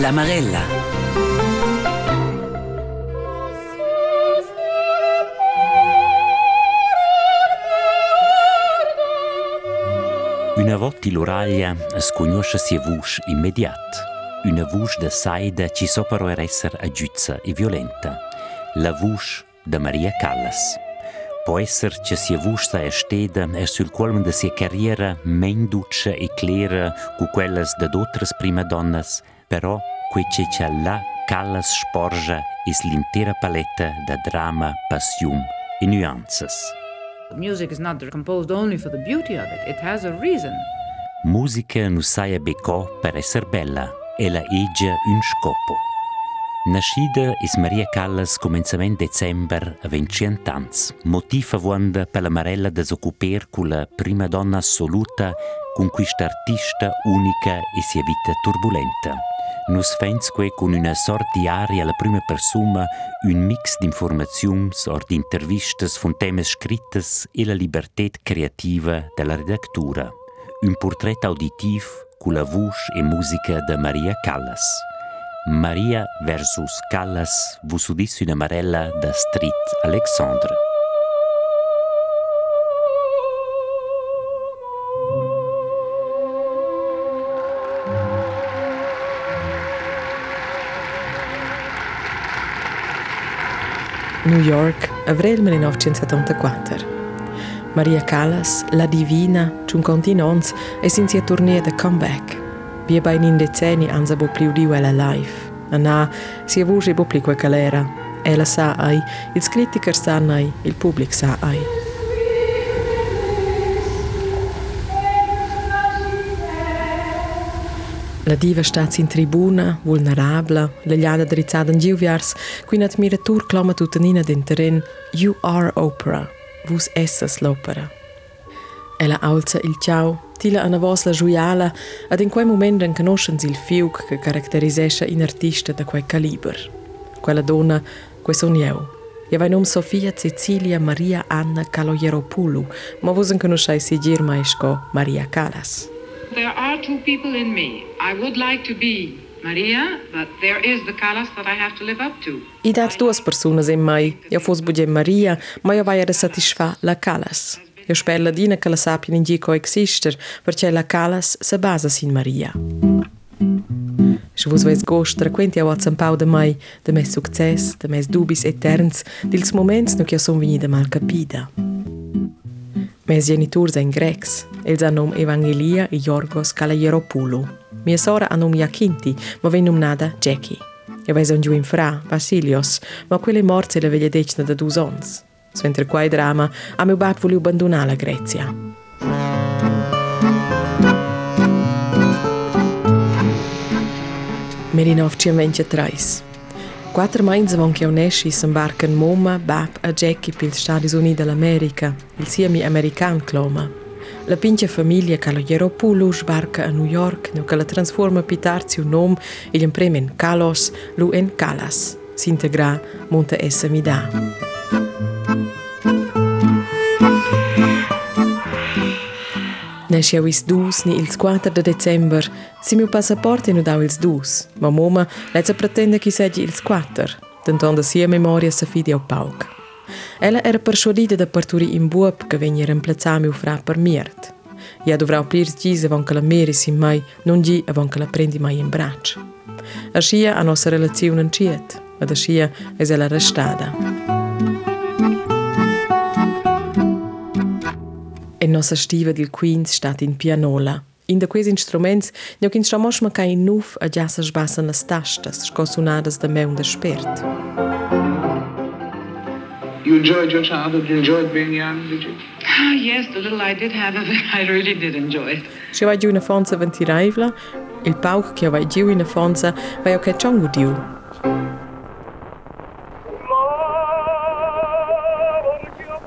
La Marella. Una volta l'oraglia sconosce sia voce immediat. Una voce de saida ci sopra essere aggiuzza e violenta. La voce de Maria Callas. Può essere che sia vusta e steda e sul colmo de sia carriera men duce e clera cu quelles de d'altras prima donnas, però c'è c'è la Callas sporge is l'intera paletta da drama, passione e nuances. Music is not composed only for the beauty of it, it has a reason. Musica nu saia becò per essere bella, e la egia un scopo. Nascida is Maria Callas començament december a 20 ans, motiv avonda per la Marella desoccuper cu la prima donna assoluta con questa artista unica e sia vita turbulenta. Nus fensque con una sort diaria alla prima persona un mix d'informazions or d'intervistas von temes scrittes e la libertà creativa della redactura. Un portrait auditiv con la voce e musica de Maria Callas. Maria versus Callas vus udis una marella da Street Alexandre. New York, avril 1974. Maria Callas, la divina, giun continons, e sin sia tournée de comeback. Bia bei in decenni ansa bo pliu diu ella live. Anna, sia voce bo pli quel calera. Ella sa ai, ils criticers sa ai, il public sa ai. La diva stat in tribuna, vulnerabla, la gliada drizzada in giuviars, qui un admiratur clama tutanina d'interen You are opera, vus essas l'opera. Ella alza il ciao, tila ana vos la giuiala, ad in quei moment en conoscens il fiug che caratterisesce in artista da quei caliber. Quella donna, quei son eu. Ja vai num Sofia Cecilia Maria Anna Caloieropoulou, ma vos conoscei si gir maesco Maria Callas. There are two people in me. I would like to be Maria, but there is the Callas that I have to live up to. I dat duas personas in mai. Ja fos budge Maria, ma ja vai a satisfa la Callas. Ja spella dina che la sapien in gi coexister, perché la Callas se basa sin Maria. Se vos veis gostra, quenti a wat pau de mai, de mes success, de mes dubis eterns, dils moments no che son venida mal capida. Mes genitors en grecs, els han nom Evangelia e Yorgos Calaieropoulou. Mia sora ha nom Jacinti, ma ven nom nada Jackie. E vais un giù in fra, Vasilios, ma quelle morze la veglia decna da dus ons. Sventre quai drama, a meu bab voliu abandonar la Grecia. Merinov 1923. Quattro mainz avon che unesci s'embarcan Moma, Bab e Jackie pils Stati Uniti dell'America, il siemi american cloma. La pincha famiglia Caloieropoulou sbarca a New York, no che la transforma pitarzi un nom e gli impremen Kalos, lu en Kalas. S'integra monta essa mida. Nesce au is dus ni ils 4 de december, si miu passaporte nu dau ils dus, ma moma lezza pretende chi seggi ils 4, tenton da sia memoria sa fidi au pauc. Ela era persuadida da partura em boa porque vinha reemplaçar meu frá por merda. E a dobrar plir dias avon que ela merece mãe, não dia avon que ela prende mãe em braço. Assim a nossa relação não tinha, mas assim é ela arrestada. E nossa estiva del queens está em pianola. Ainda com esses instrumentos, não que estamos a cair novo a jassas bassas nas tastas, consonadas da mão desperta. You enjoyed your childhood? You enjoyed being young, did you? Ah, yes, the little I did have of it, I really did enjoy it. Se vai giù una fonza venti raivla, il pauc che vai giù in fonza, vai o che chongu diu.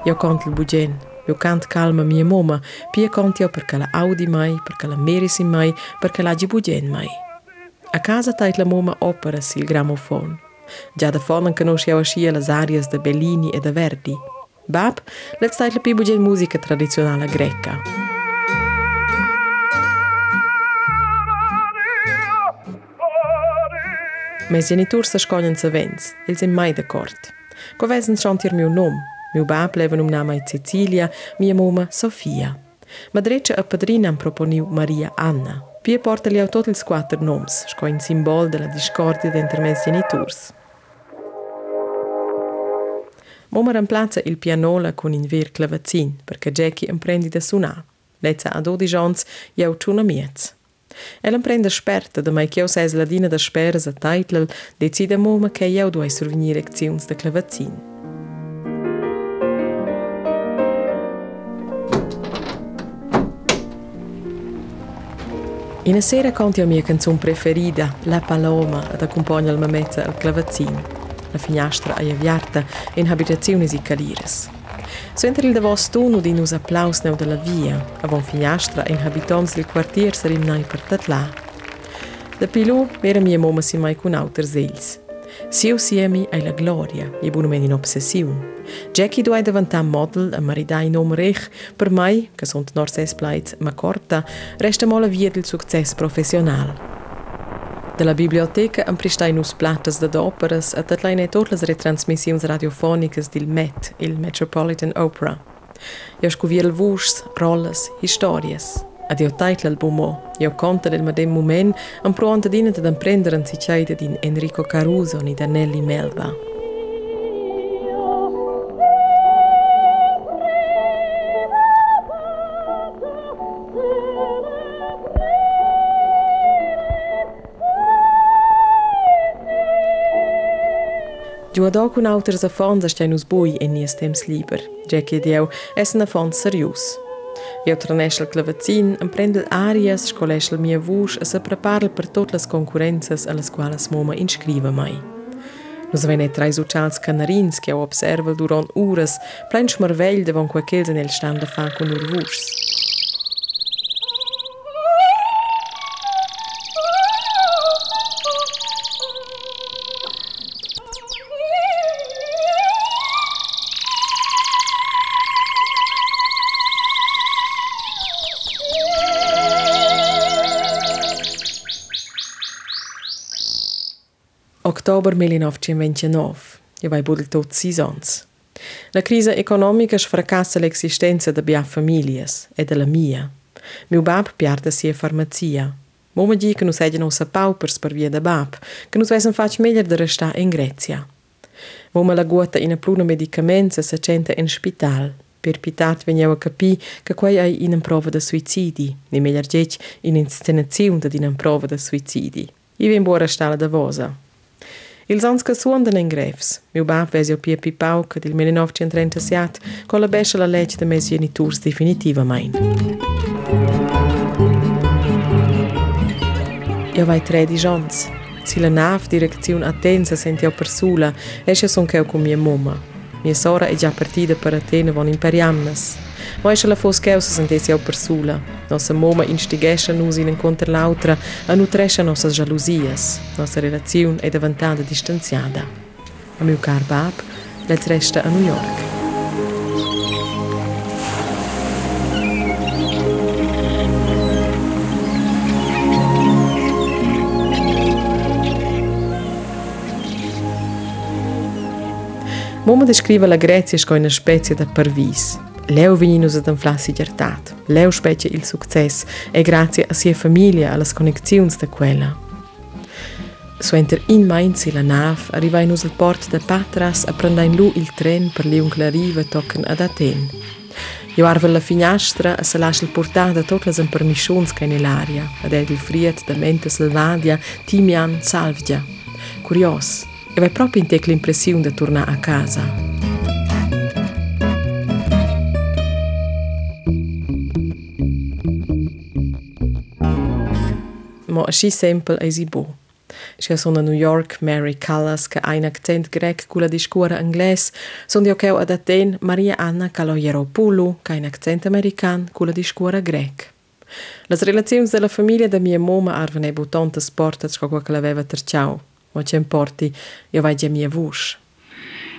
Io conto il bugen. Io canto calma mia mamma, pia conto io perché la audi mai, perché la merisi mai, perché la gibugen mai. A casa tait la mamma opera sil gramofon. Già da fonan conosce io ascia le arias de Bellini e de Verdi. Bab, let's tait la pibugen musica tradizionale greca. Mes genitori sa scoglian savens, ils sind mai d'accord. Co vesen chantir miu nom. Miu bab leva num nama Cecilia, mia moma Sofia. Madreccia a padrina am proponiu Maria Anna. Via porta li autot ils quattro noms, sco in simbol della discordia d'entre mes genitors. Moma remplaza il pianola con un ver clavazzin, perché Jackie imprendi da suonare. Lezza a 12 anni e autunna e miez. El imprende sperta, da mai che io sei sladina da sperza, title, decide Moma che io due survenire lezioni da clavazzin. In sera canti a mia canzone preferita, La Paloma, ad accompagna il mamezza al clavazin. La finestra è aviata in abitazioni e calires. Suenter il davos tono di nus applaus neu della via, avon finestra in habitants del quartier sarim nai per tatla. Da pilu vera mia moma si mai cun auters ells. Siusiemi ai la gloria, e bunumen in obsessiun. Jackie duai davanta model e a marida in nom rech, per mai, che sunt nor ses plaits ma corta, resta mola via del succes professional. De la biblioteca empristai nus platas da d'operas e tatlain e tot las retransmissions radiofoniques del MET, il Metropolitan Opera. Iascu viel vus, rolles, historias. Adiottait l'albumo, io jo conta del medem moment, am pronta di te dan prendere un sicciaite din Enrico Caruso ni Danelli Melba. Gjuado kun autër zë fondës që në zboj e njës tems liber, gjekje djev esë në fondë serius. Io traneschel clavazin, emprendel arias, scoleschel mia vusch e se preparel per tot las concurrenzas a las qualas moma inscriva mai. Nus vene trai socials canarins che au observel durant uras, plein schmarvegl devon quaquels en el stand da fa con ur vuschs. Oktober 1929. Io vai budel tot sis ans. La crisi economica sfracassa l'existenza de bia familias e de la mia. Miu bab piarda sia farmazia. Moma di che nus eggen ossa paupers per via de bab, che nus vesen fac meglier de resta in Grecia. Moma la guota in a pluna medicaments se centa in spital. Per pitat veniau a capi che quai ai in prova de suicidi, ni meglier gec in inscenazione de in prova de suicidi. I ven buora stala da vosa. Ils ans che suondan in grefs. Miu bab vesi o pia pipau che del 1937 con la bescia la legge de mes geniturs definitivamain. Io vai 13 ans. Si la nav direzione Atenza senti per sula, esce son che con mia mamma. Minha sora é já partida para Atena von imperiamnas. Mas ela fosse que sentesse ao persula. Nossa moma instigesce nos em encontrar a outra, a nutresce nossas jalusias. Nossa relação é de davantada distanciada. A meu caro Bab, lhe resta a New York. Moma descrive la Grecia come una specie di parvis. Leo veninus ad inflassi gertat. Leo specie il succes e grazie a sia famiglia alle connessioni da quella. Suenter in Mainz la nav arrivai nus al port de Patras a prendere in lu il tren per liun che la riva tocken ad Aten. Io arva la finestra e se lascia il portare da tutte le impermissioni che nell'aria, ed il friet da mente selvadia, timian, salvia. Curios, e vai proprio in te l'impressione di tornare a casa. Ma así sempre è si bo. C'è sono a New York Mary Callas che ha un accent grec con la discura inglese, sono io che ad Aten Maria Anna Caloyeropoulou che ha un accent americano con la discura grec. Le relazioni della famiglia da mia mamma arvano tante sporte che l'aveva terciao. Ma c'è importi, io vai già mia voce.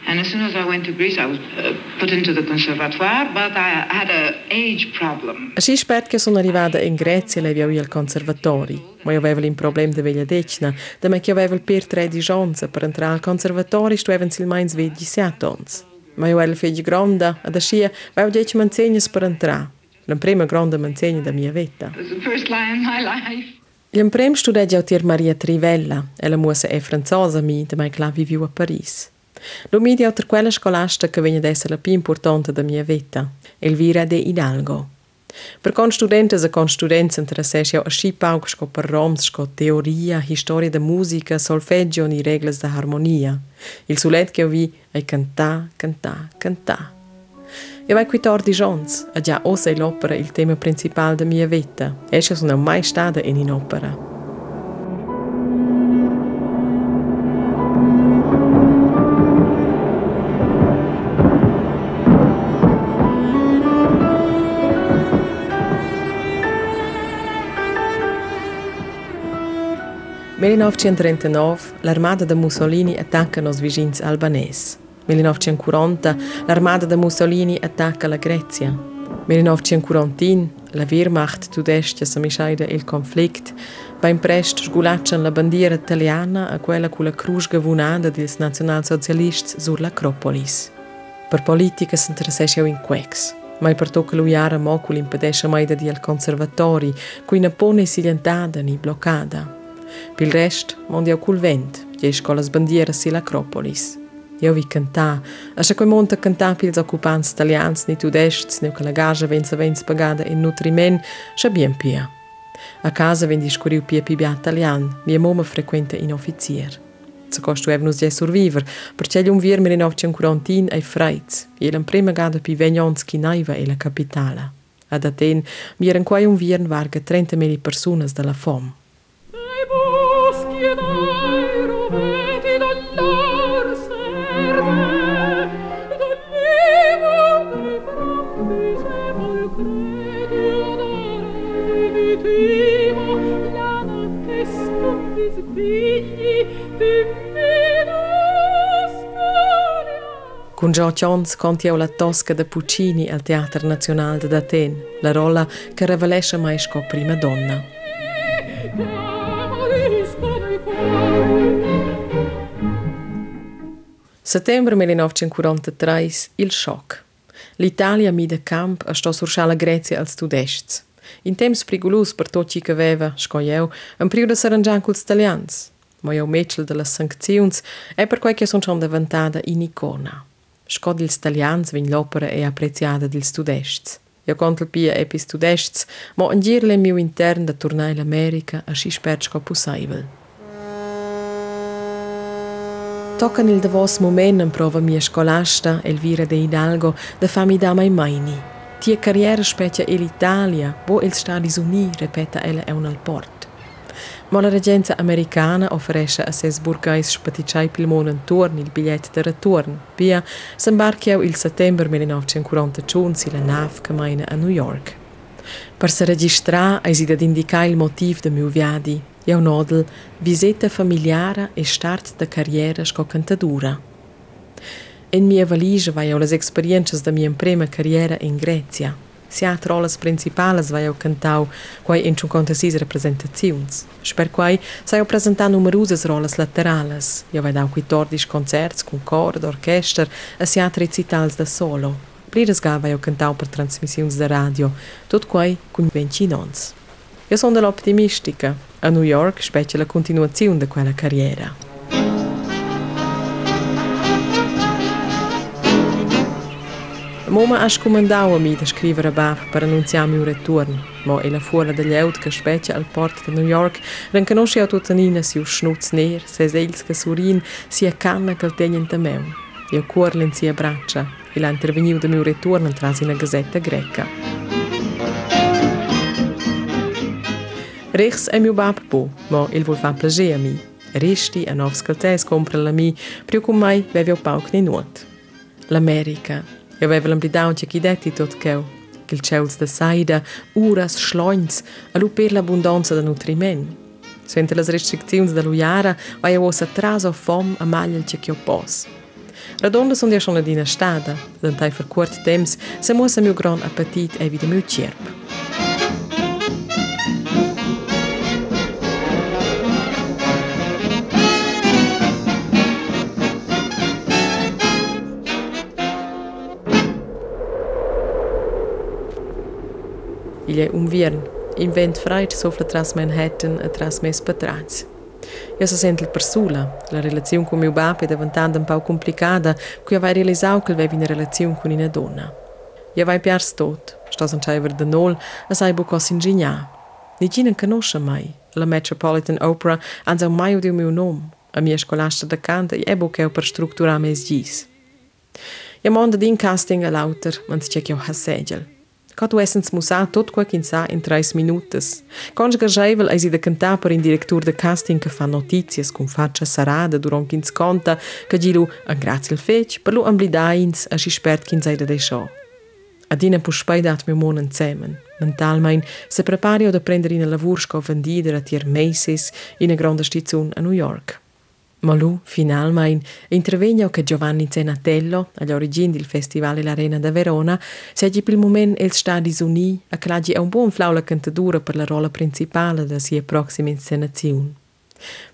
And as soon as I went to Greece, I was uh, put into the conservatoire, but I had an age problem. Así spert che sono arrivata in Grecia e avevo il conservatori. ma io avevo un problema di veglia decina, da me che avevo per tre di chance per entrare al conservatorio, sto avevo il mains vedi sette ans. Ma io ero figlia grande, ed ascia avevo dieci manzegnas per entrare. La prima grande manzegna della mia vita. It was the first lie in my life. Il primo studeggio tir Maria Trivella, e la musa è franzosa mi, da mai che viviu a Paris. Lo mi di altra quella scolasta che venne ad essere la più importante della mia vita, Elvira de Hidalgo. Per con studentes e con students interessessi a sci pauc sco per roms sco teoria, storia da musica, solfeggio ni reglas da harmonia. Il sulet che vi è cantà, cantà, cantà. Io vai 14 anni e già osa l'opera il tema principale della mia vita. E io sono mai stata in un'opera. Nel 1939 l'armata de Mussolini attacca nos vicins albanesi. 1940 l'armata de Mussolini attacca la Grecia. 1941 la Wehrmacht tudestia samischaida il conflict. Beim prest sgulaccian la bandiera italiana a quella con la cruz gavunada dels nazionalsocialists sur l'Acropolis. Per politica s'interessesce in quex. mai per tocca lui ara mocul impedesce mai da di al conservatori, cui ne pone silientada ni bloccada. Pil rest, mondi au cul vent, giesch con las bandieras si l'Acropolis. eu vi cantà. Așa că monta cantà pils ocupanți italians, ni tudești, ne calagaja venza venz pagada in nutrimen, și bien pia. A casa vendi scuriu pia pibia italian, mia mama frequente in officier. Să costu evnus de survivor, perché un virmer in ovce in quarantin ai freiz, el în prima gada pi venionski naiva e la capitala. Ad Aten, mi eran quai un viern varga 30.000 personas dalla FOM. Ei buschi dai Con Gio Chons conti la Tosca de Puccini al Teatro Nazionale d'Aten, la rolla che rivelesce mai sco prima donna. Settembre 1943, il shock. L'Italia mi de camp a sto surschà la Grecia als tudests. In temps prigulus per tot chi che aveva, sco eu, un priu de s'arrangian culs italians. Ma eu metchel de las sancziuns e per quai che son schon diventata in icona. Sco dils italians vegn l'opera e appreziata dils tudests. Io conto pia epis tudests, ma in gir le miu intern da tornare in America a si spert sco possibile. Tocan il davos moment in prova mia scolasta, Elvira de Hidalgo, da fami da mai maini. Tia carriera specchia e l'Italia, bo il Stati Uniti, repeta ella è un al port. Ma la regenza americana offresce a ses burgais spaticai pil mon intorno il biglietto de retorno. Pia s'imbarchiau il settembre 1941 si la nav che a New York. Per se registrare e si ad indicare il motivo de mio viadi, io nodel visita familiare e start de carriera sco cantadura. In mia valigia vai eu las experiences da mia prima carriera in Grecia. Sia rolas principales vai eu cantau quai in 56 representazions. Sper quai sai eu presentar numerosas rolas laterales. Io vai dau 14 concerts con cor, d'orchester e sia recitals da solo. Pliras ga vai eu cantau per transmissiuns da radio, tot quai cun 20 nons. Io sono dell'optimistica. A New York specie la continuazione di quella carriera. Moma ha scomandau a mi da scrivere a Bab per annunziare il mio ritorno, ma e la fuora degli aut che specie al porto di New York riconosce a tutta nina si un schnutz ner, se els che surin sia canna che il tegnen da meu. Io cuor in sia braccia e l'ha interveniu da mio ritorno in una gazzetta greca. Rechts è mio bab po, ma il vuol fa piacere a mi. Resti a novs calzès compra la mi, più con mai veve o pauc ni nuot. L'America. Io avevo l'amplidau che chi detti tot cheu. Che il ceus da saida, uras, schloins, a lu per l'abbondanza da nutriment. Sente las restriczioni da luiara, vai a osa tras o fom a maglia il che pos. Radonda sono ja schon adina stada, dan tai per quart temps, se muosa mio gran appetit e vide mio cerp. Immobilie umwieren. Invent freit sofle tras Manhattan e tras mes patraz. Io so sento il persula, la relazione con mio papà è diventata un po' complicata, qui avevo realizzato che avevo una relazione con una donna. Io avevo piarsi tutto, sto sentiva di noi, e sai cosa ingegnare. Nessuno conosce mai, la Metropolitan Opera anza mai udiu meu nome, a minha escolasta da canta e é boqueu para estruturar mes dias. E manda de casting a lauter, man se check eu hasegel. Hassegel. Kad tu essens musa tot quel che sa in 3 minutos. Cons gagevel eisi de cantar per in director de casting che fa notizias con faccia sarada durant kins conta che gilu a grazie al fec per lu amblidains a si spert kin sei de de show. Adina pu spaidat mio mon insieme. Mentalmein se prepari da prendere in lavoro sco vendida a tier Macy's in una grande stazione a New York. Ma lui, finalmente, in intervegno che Giovanni Zenatello, agli origini del Festival L'Arena da Verona, segge per il momento il Stati Uniti a clagi è un buon flaula cantatura per la ruola principale della sua prossima inscenazione.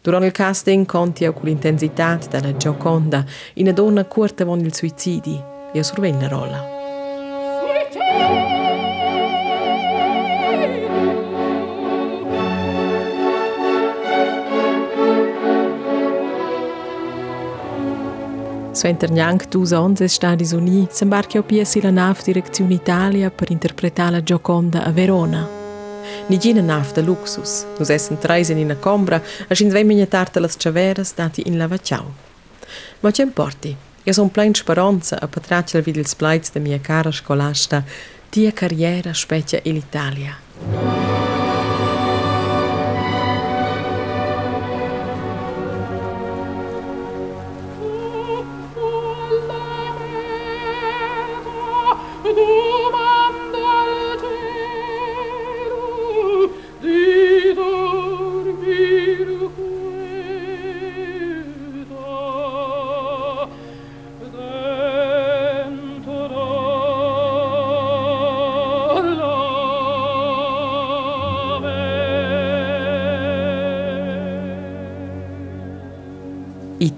Durante il casting conti con l'intensità della gioconda, una donna corta con il suicidio e sorveglia la ruola. Suicidio! 2011 è stati unì, s'imbarcò piesi la nave direzione Italia per interpretare la Gioconda a Verona. Nigina nave da luxus, nos essen traisen in una combra, a sin svei mignetarte las ciaveras stati in lavacciau. Ma c'è importi, io sono plein speranza a patraccia vid il splites de mia cara scolasta, tia carriera specie in Italia.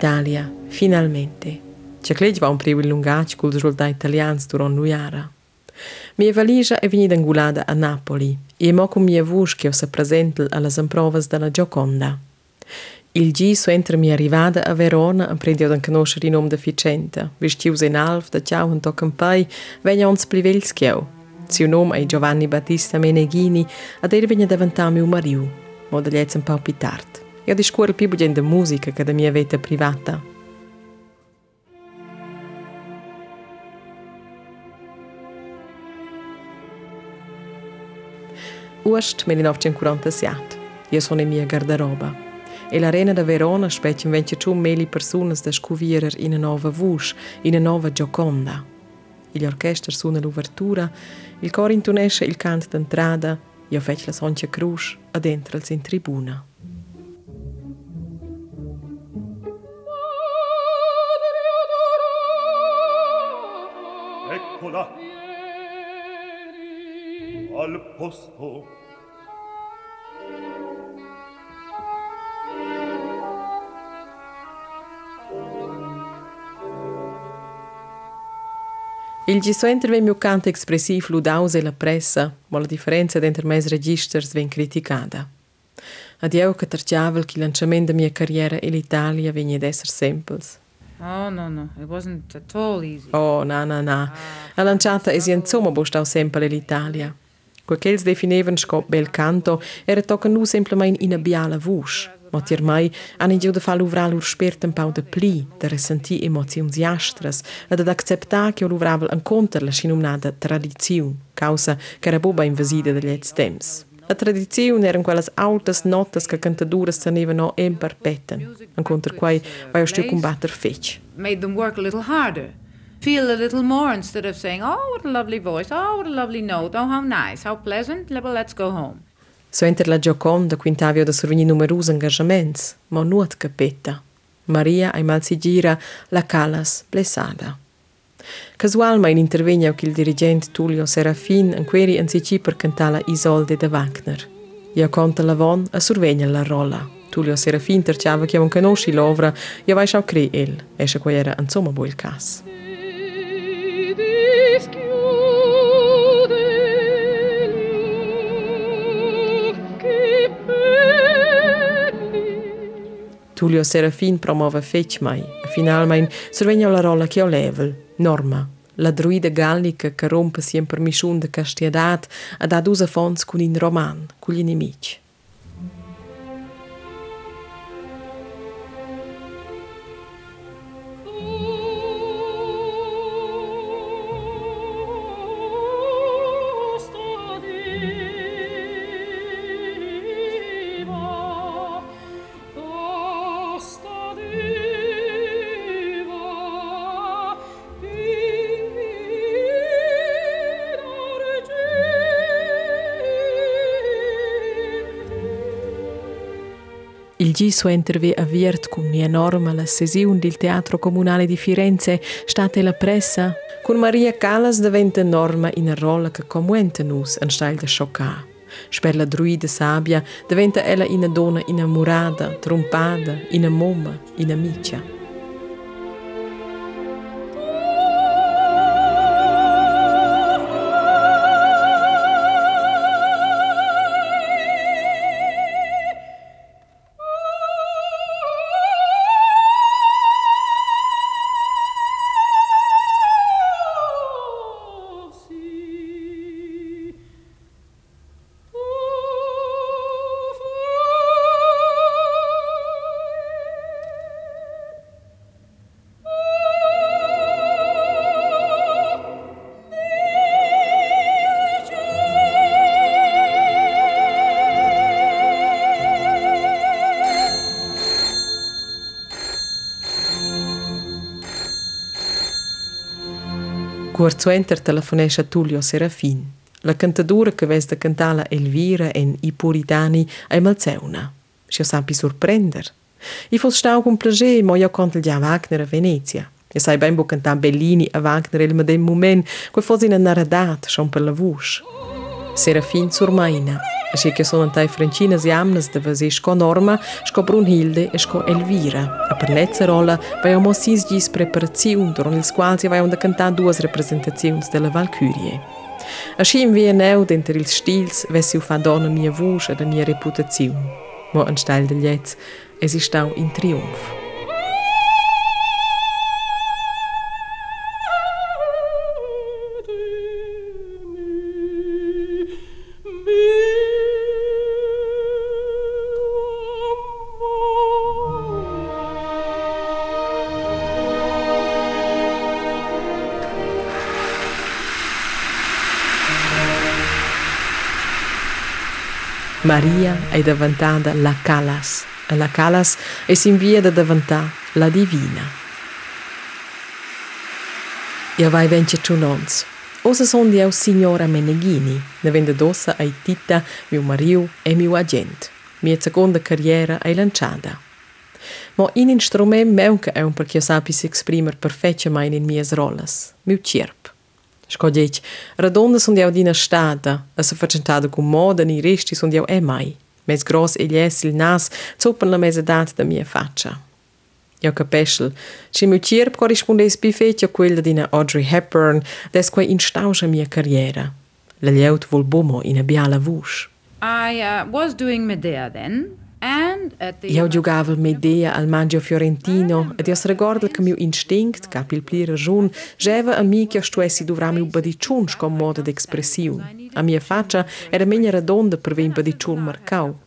Italia, finalmente. C'è che va un primo lungaggio col risultato italiano durante l'uiara. Mia valigia è venuta angulata a Napoli e mo con mia voce che si presenta alle improvas della Gioconda. Il G suentra mi arrivata a Verona e prendi a conoscere il nome di Ficenta. Vestiu in alf, da ciao un tocco in pai, vegna ons plivelskiau. Suo nome è Giovanni Battista Meneghini ed era vegna diventare mio marito, ma da un po' più tardi. Io discorro più di musica che della mia vita privata. Ust 1947. Io sono in mia garderoba. E l'arena da Verona invece ciò meli persone da scoprire in una nuova voce, in una nuova Gioconda. L'orchestra suona l'ouvertura, il coro intonesce il canto d'entrada, io faccio la soncia cruz, adentro in tribuna. Il gisso mio canto espressivo l'udausa e la pressa, ma la differenza dentro mes registers viene criticata. Ad io che terciava che il lanciamento della mia carriera in Italia venne ad essere semplice. Oh, no, no. It wasn't at all easy. Oh, na, na, na. La lanciata è insomma bostau sempre l'Italia. Quel che els definevano scop bel canto era tocca nu semplicemente in una biala voce. Ma ormai hanno giù da fare l'uvrar lur spert un po' de pli, de ressentir emozioni astras, ed ad acceptar che l'uvravel en conter la scinumnada tradizione, causa che era boba invasida degli et temps. La tradizione erano quelle alte note che cantaduras tenevano in perpeten, incontro quai vai a stu combatter fece. Made them work a little harder. Feel a little more instead of saying, oh, what a lovely voice, oh, what a lovely note, oh, how nice, how pleasant, let's go home. So enter la Gioconda quintavio da survegni numerosi engagements, ma nuot capetta. Maria ai mal si gira la calas blessada. Casualmein intervegna il dirigente Tullio Serafin in queri in sici per cantare Isolde de Wagner. Io conta la von a survegna la rolla. Tullio Serafin terciava che non conosci l'ovra, io vai a cre el, esce qua era insomma bo il Tullio Serafin promove fetg mai, finalmein survegna la rolla che o level, norma. La druida gallica che rompe si in permisciun de castiedat ad ad usa fons con in roman, con gli nemici. Il Giso interve a Viert con un'enorme la sessione del Teatro Comunale di Firenze, state la pressa, con Maria Callas diventa norma in una rolla che comuenta nus in stile da scioccare. Per la druida sabbia diventa ella una donna innamorata, trompata, una momma, una amica. Quarzuenter telefonescha Tullio Serafin. La cantadura che veste cantala Elvira en I Puritani è malzeuna. Si sappi sorprender. I fos stau con plager, mo io conto già Wagner a Venezia. E sai ben bo cantar Bellini a Wagner il medem moment, que fos in narradat, schon per la vush. Serafin sur maina. Así che sono tai francinas jamnas de vasi sco Norma, sco Brunhilde e sco Elvira. A per lezza rolla vai mo sis gis preparaziun, durant ils quals vai onda cantar duas representaziuns della Valkyrie. Así in via neu denter ils stils vessi u fa donna mia vusch e da mia reputaziun. Mo an steil del jetz, es ist stau in Triumph. Maria è diventata la Calas e la Calas è si invia da diventare la Divina. Io vai vence ciunons. Osa son di au signora Meneghini, ne vende dossa ai Tita, mio mario e mio agent. Mia seconda carriera è lanciata. Ma in instrument meunca è un perché io sapi si esprimere perfettamente in mie rollas, mio cirp. Scogliec, radonda sunt jau dina stada, a se facentada cu moda ni resti sunt jau e mai. Mes gros e lies il nas zoppen la mesedat da mia faccia. Io capeschel, ci meu cirp corrispondes bifetio quella dina Audrey Hepburn, des quai instauscha mia carriera. La lieut vol bomo in a biala vush. I uh, was doing Medea then, Eu jogava medeia al mangio fiorentino ah, ed eu recordo que meu instinct, cap il plira jun, geva a mi que eu estivesse dovrar meu badiciuns com modo de expressão. A minha faccia era menos redonda per ver o badiciun marcau.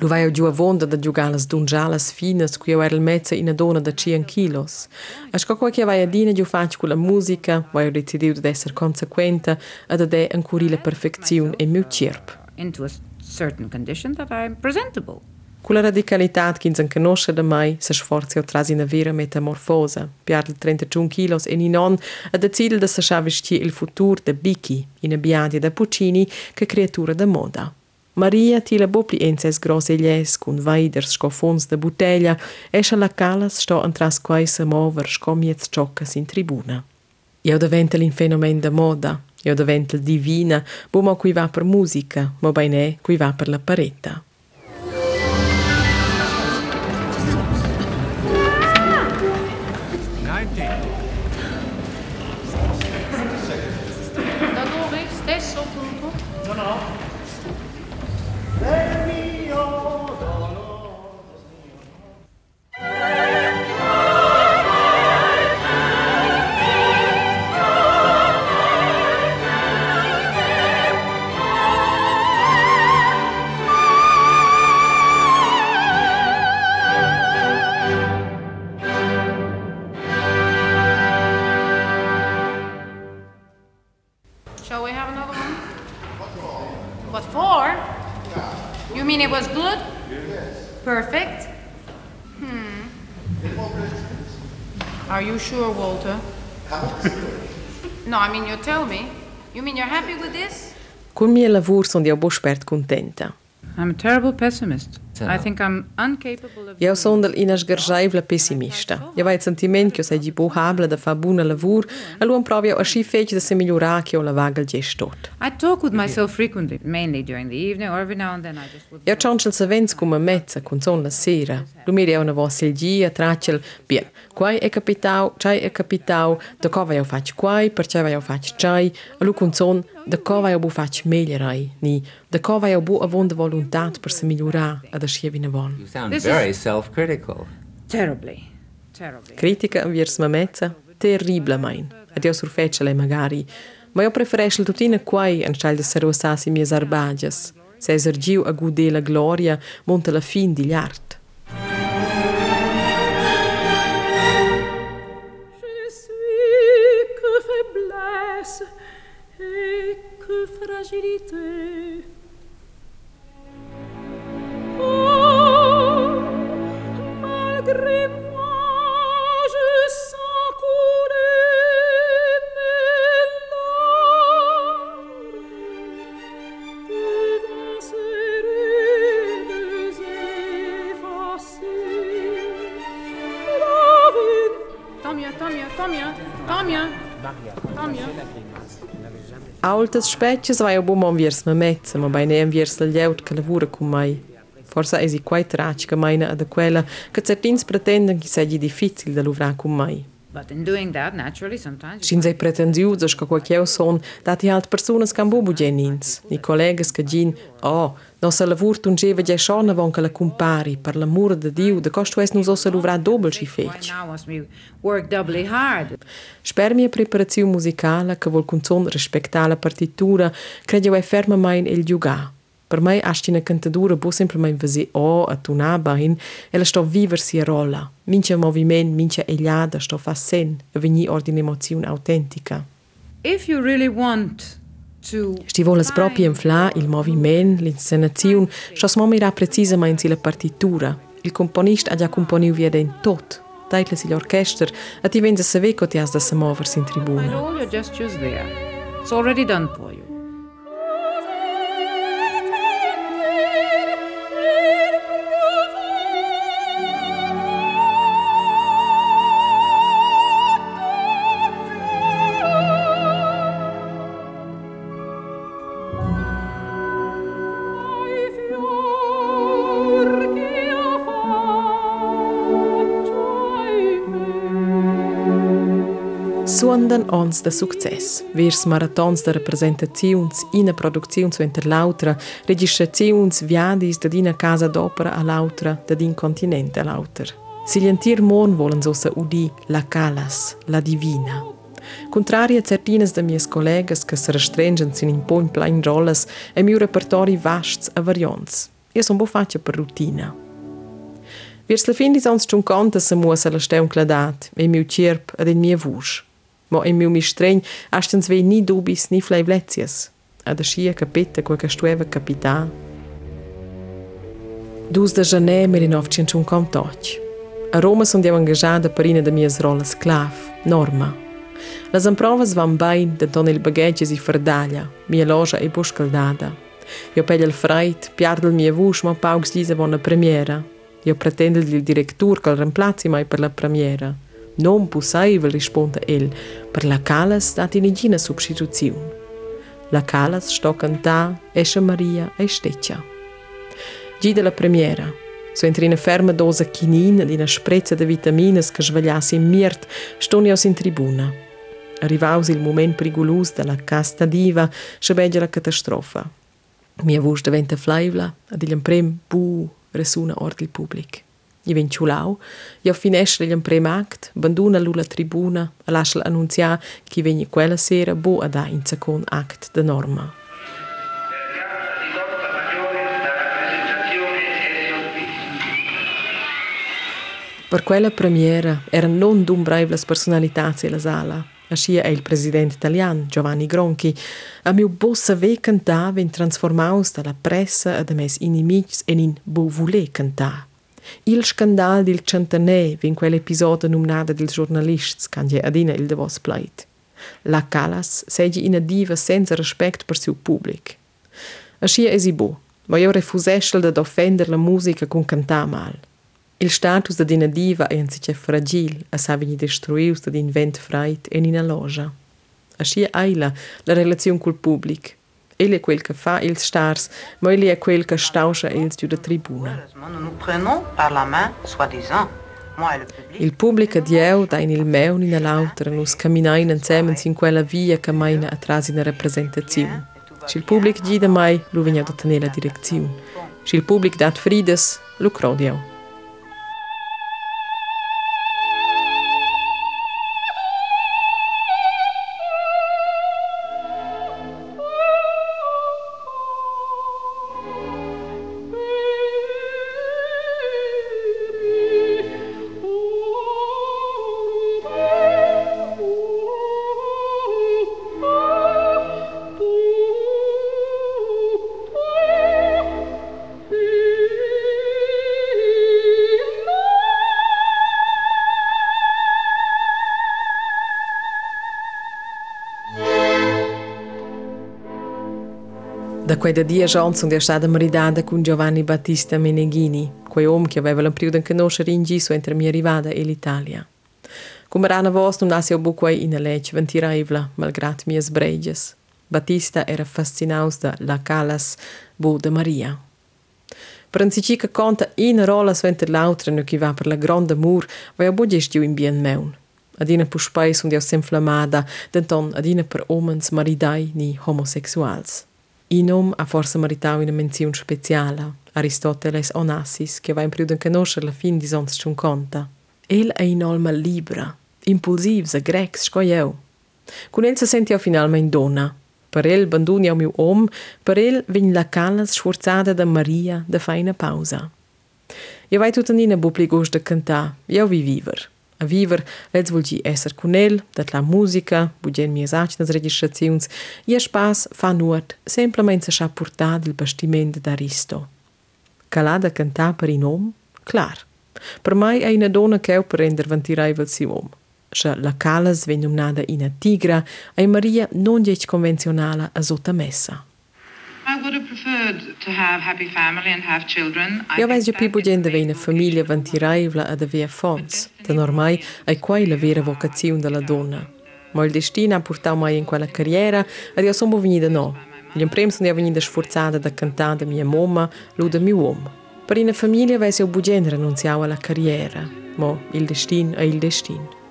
Lo vai giù a vonda da giugalas dungialas finas cui eu era il mezzo in dona da 100 kilos. A que che vai a dina giù faccio con la musica, vai ho decidiu di essere conseguente ad adè ancora la perfeição e meu cerp. Into a certain condition that I'm presentable. Con la radicalità che non conosce mai, si sforza trasi una vera metamorfosa. Pierde 31 kilos e non a decide di lasciare vestire il futuro da Biki, in abbiati da Puccini, che creatura da moda. Maria tila bopli ences grosse gles con vaiders sco fons de bottiglia, esce la calas sto antras quaisa mover sco miez ciocas in tribuna. Io diventa l'in fenomen da moda, io diventa divina, bumo qui va per musica, ma bene qui va per la paretta. Da går jeg stesso punto. No, no. Let me. You tell me. You mean you're happy with this? Cun mio lavoro sono io bospert contenta. I'm a terrible pessimist. I think I'm incapable of... Io sono dell'ina sgargiaivla pessimista. Io vai il sentimento che sei di buhabla da fa buona lavoro e lui provi a sci fece da se migliorare che ho la vaga il gestot. I talk with myself frequently, mainly during the evening or every now and then I just would... Io ciancio il savens come mezza, con son la sera. Lui mi rea una voce il dia, tracciel, bien, quai è capitau, c'hai è capitau, da cova io faccio quai, perché io faccio c'hai, lui con son, da cova io bu faccio migliorai, ni, da cova io bu avon de volontà per se migliorare ad ascia vina von. You sound very self-critical. Terribly. Terribly. Critica vers me mezza, terribile mein. Ed io surfeccia lei magari, ma io preferisco tutina quai anstelle di serosassi mie arbagias. Se esergiu a gude la gloria, monta la fin di l'art. Que faiblesse et que fragilité. Altas specchias vai a buon viers me mezza, ma bei neem viers la lleut che lavora con mai. Forsa esi quai tragica maina ad quella che certins pretenden che seggi difficil da luvrar cum mai. Sin sei pretendiuzas ca qualqueu son dati alt personas cam bubu genins, ni collegas ca gin, oh, nossa lavur tungeva gie schon avon ca la compari, per l'amor de Diu, de costu es nus ossa luvrar dobel si fetg. Sper mia preparaziu musicala, ca vol cunzon respectar la partitura, credeu e ferma main el giugar. Per me asti una cantadura bu semplicemente vasi o a tunar bain, e la sto viver sia rolla. Mince moviment, mince egliada, sto fa sen, e veni ordine emozione autentica. If you really want. Sti volas proprio infla il moviment, l'inscenazione, sto smomira precisamente la partitura. Il componista ha già componiu via den tot. Taitles il orchester, e ti venza se veco ti has da se moversi in Find tribuna. It's already done for you. Suondan ons de success. Vers maratons de representazions, ina produzione suenter l'autra, registrazions viadis da dina casa d'opera a l'autra, da din continente a l'auter. Silientir mon volen sosa udi la calas, la divina. Contrari a certinas de mias collegas che se restrengen sin in pogn plain rollas e miu repertori vasts a variants. Io son bo faccia per rutina. Virs la fin dis ons tschun conta se muas a la steun cladat, e miu cirp ad in mia vusch. ma in mil streng, ashtan sve ni dubis ni fleivlezias. Ad aschia capita quel che stueva capitan. Dus de jané merinovčen čun kom toch. A Roma sunt eu angajada per ina da mias rola sclav, norma. Las amprovas van bain de don il bagheges i fardaglia, mia loja e buscaldada. Jo pegl il freit, piardel mia vush ma paugs lisa bona premiera. Jo pretendel il directur col remplazi mai per la premiera. Non possibile, risponde el, per la calas dati nigina substituzione. La calas sto cantà, esce Maria e steccia. Gi della premiera. So entri una ferma dosa chinin di una sprezza di vitaminas che svegliassi in miert, stoni aus in tribuna. Arrivaus il moment perigolus della casta diva, scebegia la catastrofa. Mia voce diventa flaivla, ed il prem bu resuna ordil public. I ven ciulau, io finestre il prem act, banduna l'ula tribuna, e lascia annunziare che vegni quella sera bu a da in second act de norma. Per quella premiera erano non dumbraivlas personalità e la sala. Ascia è il presidente italiano Giovanni Gronchi. A mio bossa ve cantà ven transformaus dalla pressa ad mes inimics en in bo voler cantà. Il scandal dil centenè vin quell'episodio numnada dil giornalists can je adina il de vos pleit. La Calas segi ina diva senza respect per siu public. Ascia esi bo, ma io refuseschel da offender la musica con cantà mal. Il status da dina diva è anzice fragil, a sa savini destruius da din vent freit en ina loja. Ascia aila la relazione col public – Egli è quel che fa ils stars, ma egli è quel che stauscha ils giù tribuna. Il pubblico di eu da in il meu in l'altra nus camminain insieme in quella via che maina atrás in rappresentazione. Se il pubblico gli da mai, lu vigna da tenere la direzione. Se il pubblico dat frides, lu crodiau. Da quei dia Johnson è stata maridata con Giovanni Battista Meneghini, quei uomo che aveva l'impressione di conoscere in giso entre mia arrivata e l'Italia. Come rana vos non nasce bu quei in legge ventiraivla, malgrat mie sbregias. Battista era fascinaus da la calas bu de Maria. Per un sici che conta in rola sventer l'altra no chi va per la grande mur, vai a bu gestiu in bien meun. Adina pu spais und jaus inflamada, denton adina per omens maridai ni homosexuals. Inom ha forse meritato una menzione speciale, Aristoteles Onassis, che va in più di conoscere la fin di sons ciun conta. El è in alma libera, impulsivs, grecs, scoieu. Con el se sentia finalmente donna. Per el banduni al mio om, per el vegn la calas sforzata da Maria da fa una pausa. Io vai tutta nina bupligos da cantà, io vi viver. A viver, lets vulgi esser con el, dat la musica, bugen mie sacnas registraziuns, ia spas fa nuot, semplamente sa portar del bastiment d'Aristo. Calada cantà per in om? Clar. Per mai è una donna che per render ventiraivel si om. Se la calas ven numnada ina tigra, ai Maria non diec convenzionala a sota messa. I would have preferred to have happy family and have children. Io veis that più is bugenda the ve una main famiglia vocation. ventiraivla Da ormai è quai la vera vocazione della donna. Ma il destino ha portato mai in quella carriera ed io sono venuta no. Gli impremi sono venuta sforzata da cantare da mia mamma, lui da mio uomo. Per una famiglia veis io bugenda rinunciato alla carriera. Ma il destino è il destino.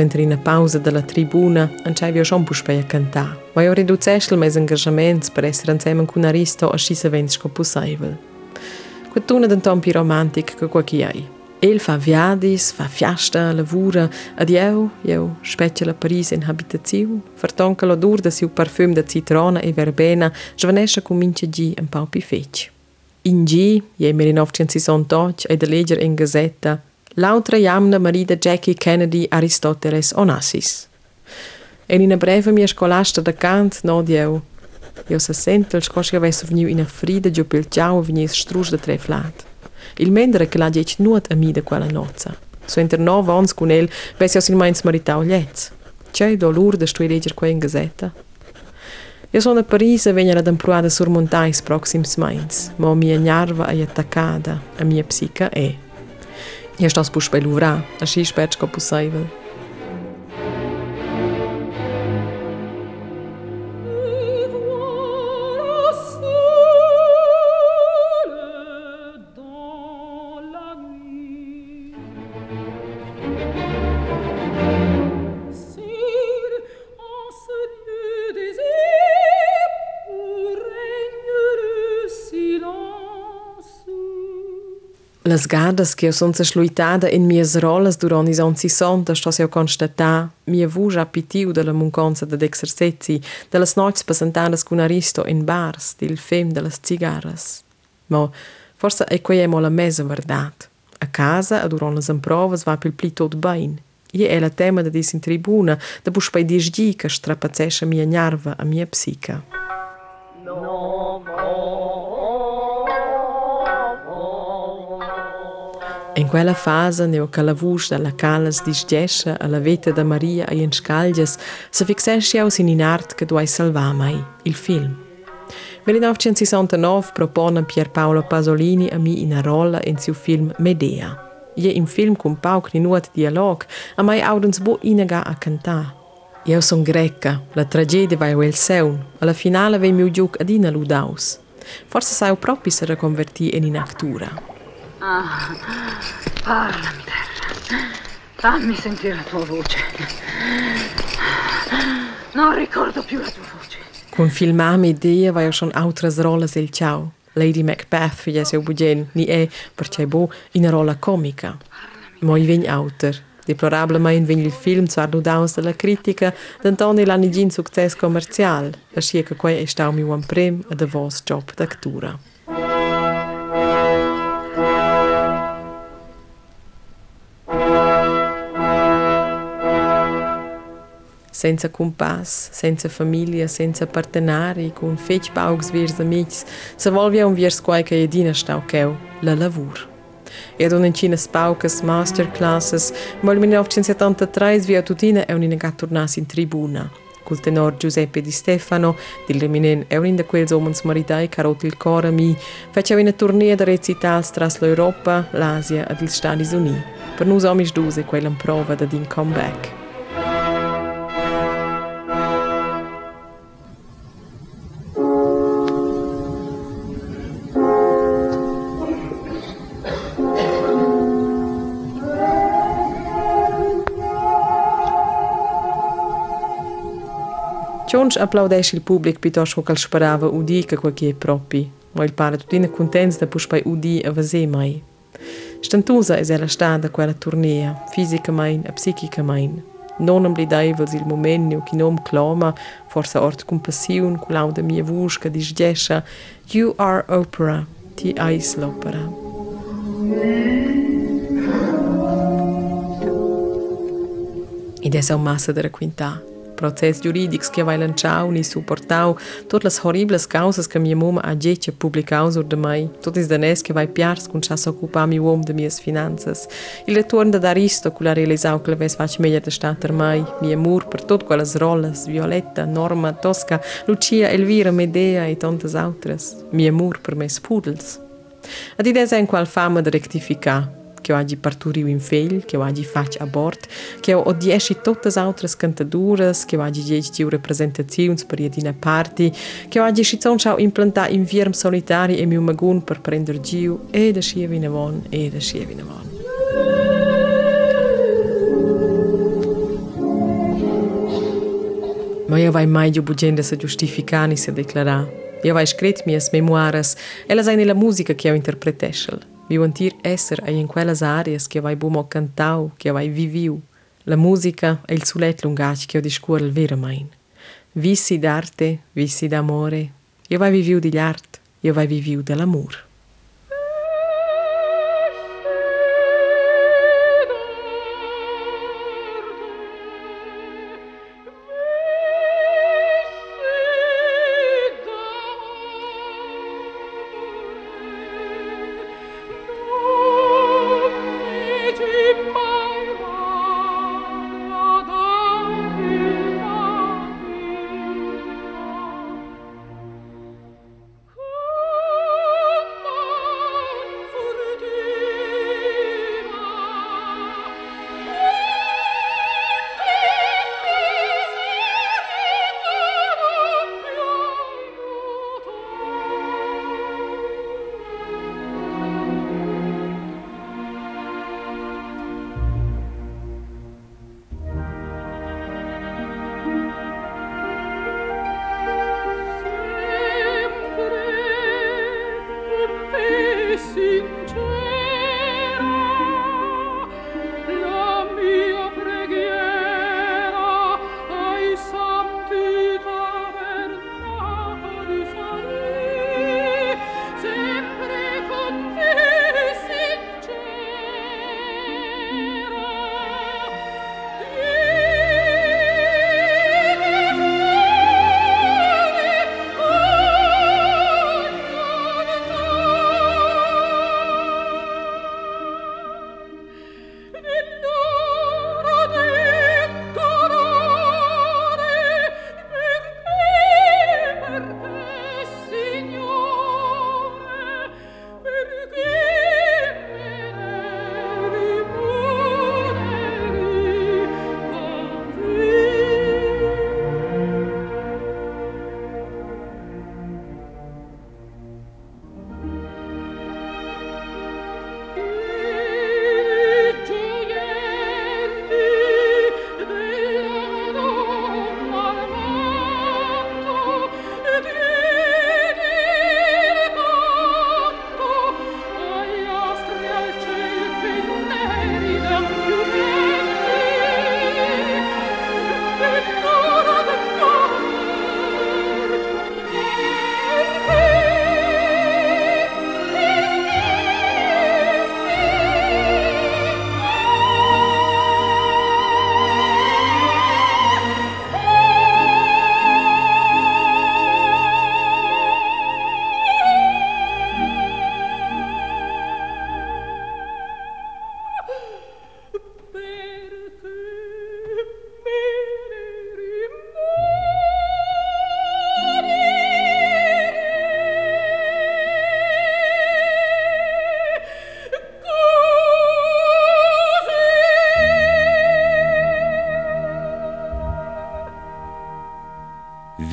Entri in pausa della tribuna, ancai schon puspei a cantar. Ma io riducesce il mes engagements per essere insieme con Aristo a scisa vents co possibile. Quatuna d'anton più romantic che qua chi hai. El fa viadis, fa fiasta, lavura, ad eu, eu speccia la Paris in habitazione, fartonca l'odor da siu parfum da citrona e verbena, svanesce comincia gi un po' più fece. In G, je 1968, e da leggere in gazzetta, l'altra jamna marida Jackie Kennedy Aristoteles Onassis. E in breve mia scolasta da cant, no di eu. Se sento il scosci avesse veniu in a frida giù pel ciao venies strus da tre flat. Il mendere che la diec nuot a mi da quella nozza. So inter nove ans con el, vesse io sin mains maritau liez. C'è dolur da stui legger qua in gazzetta. Io sono a Parigi e vengo ad impruada sur montais proxims mains, ma mia nerva è attaccata, a mia psica è. Ješta spusht pe luvra, është i shpejt que é possível. Las gadas che son se schluitada in mias rolas durant is anzi sonda sto se constata mia vuja pitiu de la munconza de exercezi de las noits passentadas cun Aristo in bars dil fem de las cigarras. Ma forse è quei emo la mesa verdad. A casa, a las improvas, va pil pli tot bain. Ie è la tema de dis in tribuna, da bus pai dis di che strapazzesce mia gnarva a mia psica. In quella fase, neo che la voce della calas disgesce alla vita da Maria e in se fixesce aus in art che duai salvar mai, il film. 1969 propone Pier Paolo Pasolini a mi in rolla in suo film Medea. Je im film con pauc ni nuot dialog, a mai audens bo inaga a cantar. Io son greca, la tragedia vai o el seun, alla finale vei miu giuc ad ina ludaus. Forse sai proprio se reconvertì in inactura. Ah, parlami, terra. Fammi sentire la tua voce. Non ricordo più la tua voce. Con filmami idea vai schon outras rolas el ciao. Lady Macbeth figlia seu bugen, ni è, perché bo, in una rola comica. Ma i vegn autor. Deplorablemente vegn il film zwar ludaus della critica, d'Antoni l'anigin success commercial, ascia che quei è stau mi un prem ad a vos job d'actura. Senza compass, senza famiglia, senza partenari, con fetch paugs virs amics, se volvia un virs quai che edina stau cheu, la lavur. E ad unencinas paucas, masterclasses, ma il 1973 via tutina è un'inagat tornas in tribuna. Col tenor Giuseppe Di Stefano, dil reminen è un da quels omens maridai carot il cora mi, faceva una tournée de recitals tras l'Europa, l'Asia ed il Stati Uniti. Per nus omis duse quella prova da din comeback. Cionch applaudesce il pubblic piuttosto che sperava udi che quel che è propi, ma il pare tutti contenti da puspai udi a vase mai. Stantusa è ella stata quella tournea, fisicamente e psichicamente. Non am blidevels il momento che non clama, forse ort compassione, con lauda mia voce che disgesce You are opera, ti ais l'opera. Ed è un massa della quintà. Prozess giuridics che vai lanciau ni supportau tot las horribles causas che mia mama ha gece publicau sur de mai tot is danes che vai piars kun chas occupa mi uom de mias finanzas. Il retorn da Aristo cu la realisau che fac meglio de stater mai mi amor per tot quellas rollas Violetta Norma Tosca Lucia Elvira Medea e tantas outras mi amor per mes pudels ad idea en qual fama de rectificar kjo agji parturiu infel, kjo agji faq abort, kjo odjeshi tot të zautrës këntëdurës, kjo agji gjeqë që u reprezentacijunës për jetin e parti, kjo agji shicon që au implanta im solitari e mi u mëgun për për e dhe shjevi në vonë, e dhe shjevi në vonë. Moja jo vaj majgju bugjende se justifikani se deklara. Jo Jeva i shkret mjes memuares, ela zajnila muzika kjo interpreteshëllë. Sentir esser ai in quelles areas che vai bumo cantau, che vai viviu. La musica è il sulet lungac che io discuor il vera main. Vissi d'arte, vissi d'amore. Io vai viviu di l'art, io vai viviu dell'amor.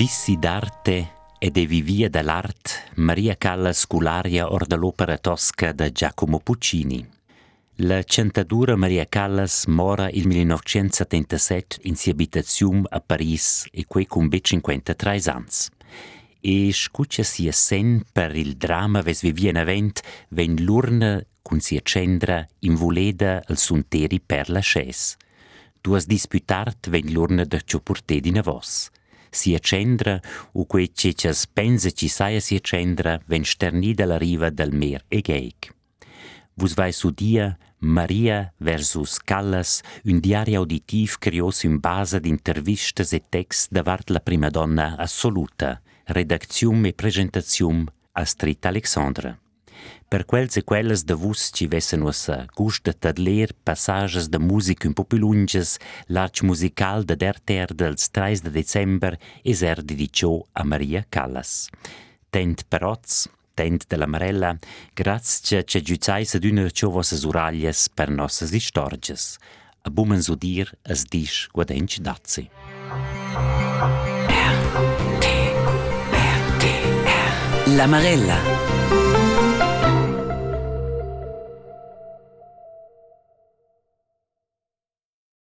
Vissi d'arte e de vivia dell'art Maria Callas Cularia or dell'opera tosca de Giacomo Puccini. La centadura Maria Callas mora il 1977 in si abitazione a Paris e quei con 53 anni. E scuccia sia sen per il dramma ves vivia in avent ven l'urna con sia in voleda al sunteri per la sces. Tu has disputart ven l'urna de ciopurte di navos. Sia cendra u quei che cias pensa ci saia sia cendra ven sternida la riva del mer e geik. Vus vai su dia Maria versus Callas, un diario auditiv creos in base d'intervistas e text davart la prima donna assoluta, redaczium e presentazium Astrid Alexandra. per quels e quelles de vus ci vessen us a eh, gust de tadler passages de music un popi lunges, l'arch musical de der ter dels 3 de december es er dedicio a Maria Callas. Tent peroz, tent de la Marella, grazie ce giuzais ad una ciò vossas uraglias per nossas istorges. A bumen zudir as dis guadenc dazi. La Marella.